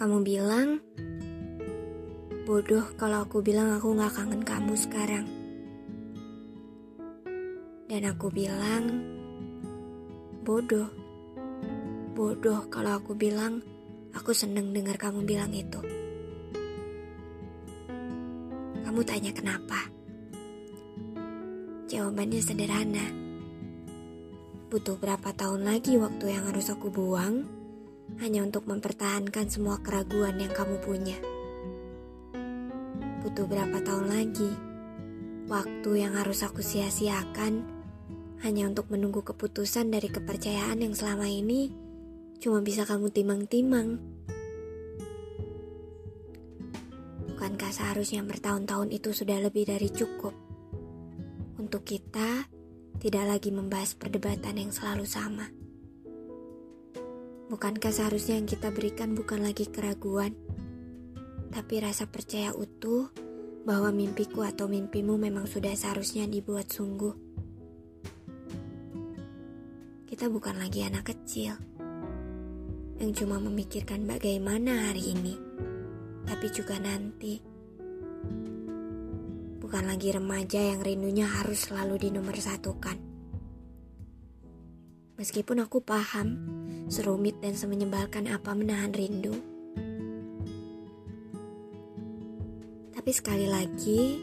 Kamu bilang bodoh kalau aku bilang aku gak kangen kamu sekarang. Dan aku bilang bodoh. Bodoh kalau aku bilang aku seneng dengar kamu bilang itu. Kamu tanya kenapa? Jawabannya sederhana. Butuh berapa tahun lagi waktu yang harus aku buang? Hanya untuk mempertahankan semua keraguan yang kamu punya. Butuh berapa tahun lagi? Waktu yang harus aku sia-siakan hanya untuk menunggu keputusan dari kepercayaan yang selama ini cuma bisa kamu timang-timang. Bukankah seharusnya bertahun-tahun itu sudah lebih dari cukup untuk kita tidak lagi membahas perdebatan yang selalu sama? Bukankah seharusnya yang kita berikan bukan lagi keraguan, tapi rasa percaya utuh bahwa mimpiku atau mimpimu memang sudah seharusnya dibuat sungguh. Kita bukan lagi anak kecil yang cuma memikirkan bagaimana hari ini, tapi juga nanti. Bukan lagi remaja yang rindunya harus selalu dinomorsatukan. Meskipun aku paham, serumit dan semenyebalkan apa menahan rindu. Tapi sekali lagi,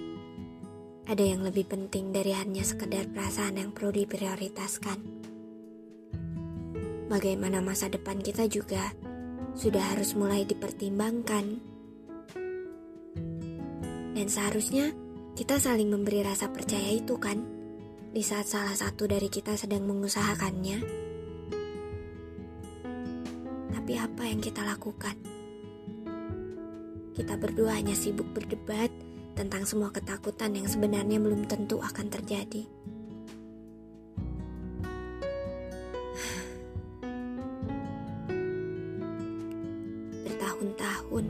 ada yang lebih penting dari hanya sekedar perasaan yang perlu diprioritaskan. Bagaimana masa depan kita juga sudah harus mulai dipertimbangkan. Dan seharusnya kita saling memberi rasa percaya itu kan? Di saat salah satu dari kita sedang mengusahakannya. Tapi apa yang kita lakukan? Kita berdua hanya sibuk berdebat tentang semua ketakutan yang sebenarnya belum tentu akan terjadi. Bertahun-tahun,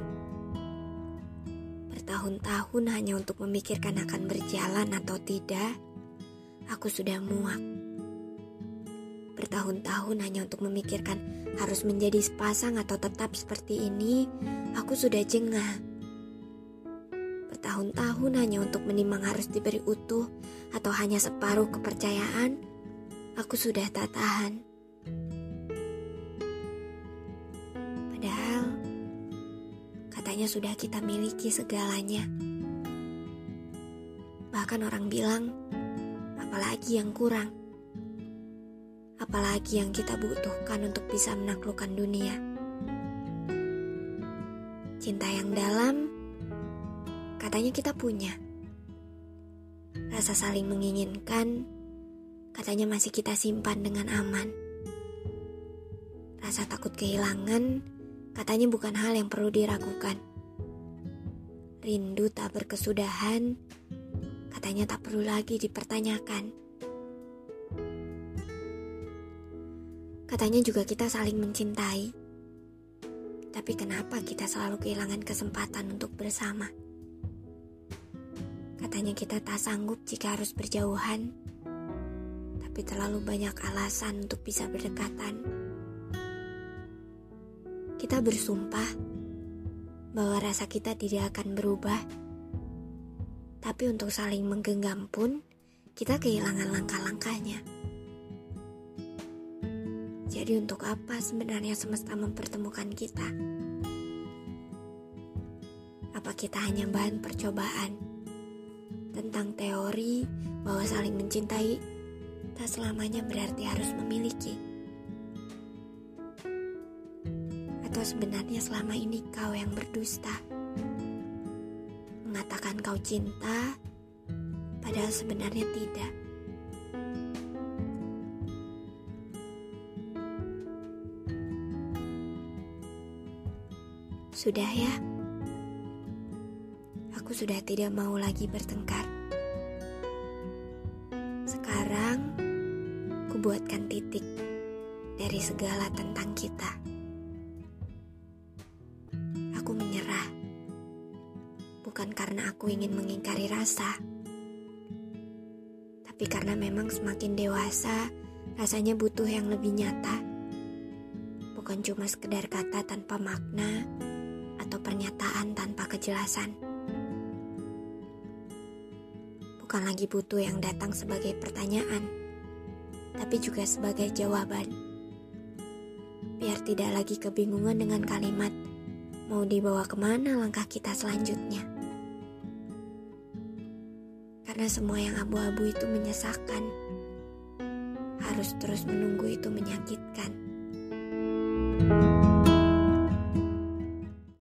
bertahun-tahun hanya untuk memikirkan akan berjalan atau tidak aku sudah muak. Bertahun-tahun hanya untuk memikirkan harus menjadi sepasang atau tetap seperti ini, aku sudah jengah. Bertahun-tahun hanya untuk menimang harus diberi utuh atau hanya separuh kepercayaan, aku sudah tak tahan. Padahal katanya sudah kita miliki segalanya. Bahkan orang bilang apalagi yang kurang? Apalagi yang kita butuhkan untuk bisa menaklukkan dunia? Cinta yang dalam, katanya kita punya. Rasa saling menginginkan, katanya masih kita simpan dengan aman. Rasa takut kehilangan, katanya bukan hal yang perlu diragukan. Rindu tak berkesudahan, katanya tak perlu lagi dipertanyakan. Katanya juga kita saling mencintai. Tapi kenapa kita selalu kehilangan kesempatan untuk bersama? Katanya kita tak sanggup jika harus berjauhan, tapi terlalu banyak alasan untuk bisa berdekatan. Kita bersumpah bahwa rasa kita tidak akan berubah tapi untuk saling menggenggam pun, kita kehilangan langkah-langkahnya. Jadi untuk apa sebenarnya semesta mempertemukan kita? Apa kita hanya bahan percobaan tentang teori bahwa saling mencintai tak selamanya berarti harus memiliki? Atau sebenarnya selama ini kau yang berdusta? Kau cinta, padahal sebenarnya tidak. Sudah ya, aku sudah tidak mau lagi bertengkar. Sekarang, kubuatkan titik dari segala tentang kita. Bukan karena aku ingin mengingkari rasa, tapi karena memang semakin dewasa, rasanya butuh yang lebih nyata. Bukan cuma sekedar kata tanpa makna, atau pernyataan tanpa kejelasan. Bukan lagi butuh yang datang sebagai pertanyaan, tapi juga sebagai jawaban. Biar tidak lagi kebingungan dengan kalimat, mau dibawa ke mana langkah kita selanjutnya. Karena semua yang abu-abu itu menyesakan, harus terus menunggu itu menyakitkan. thank you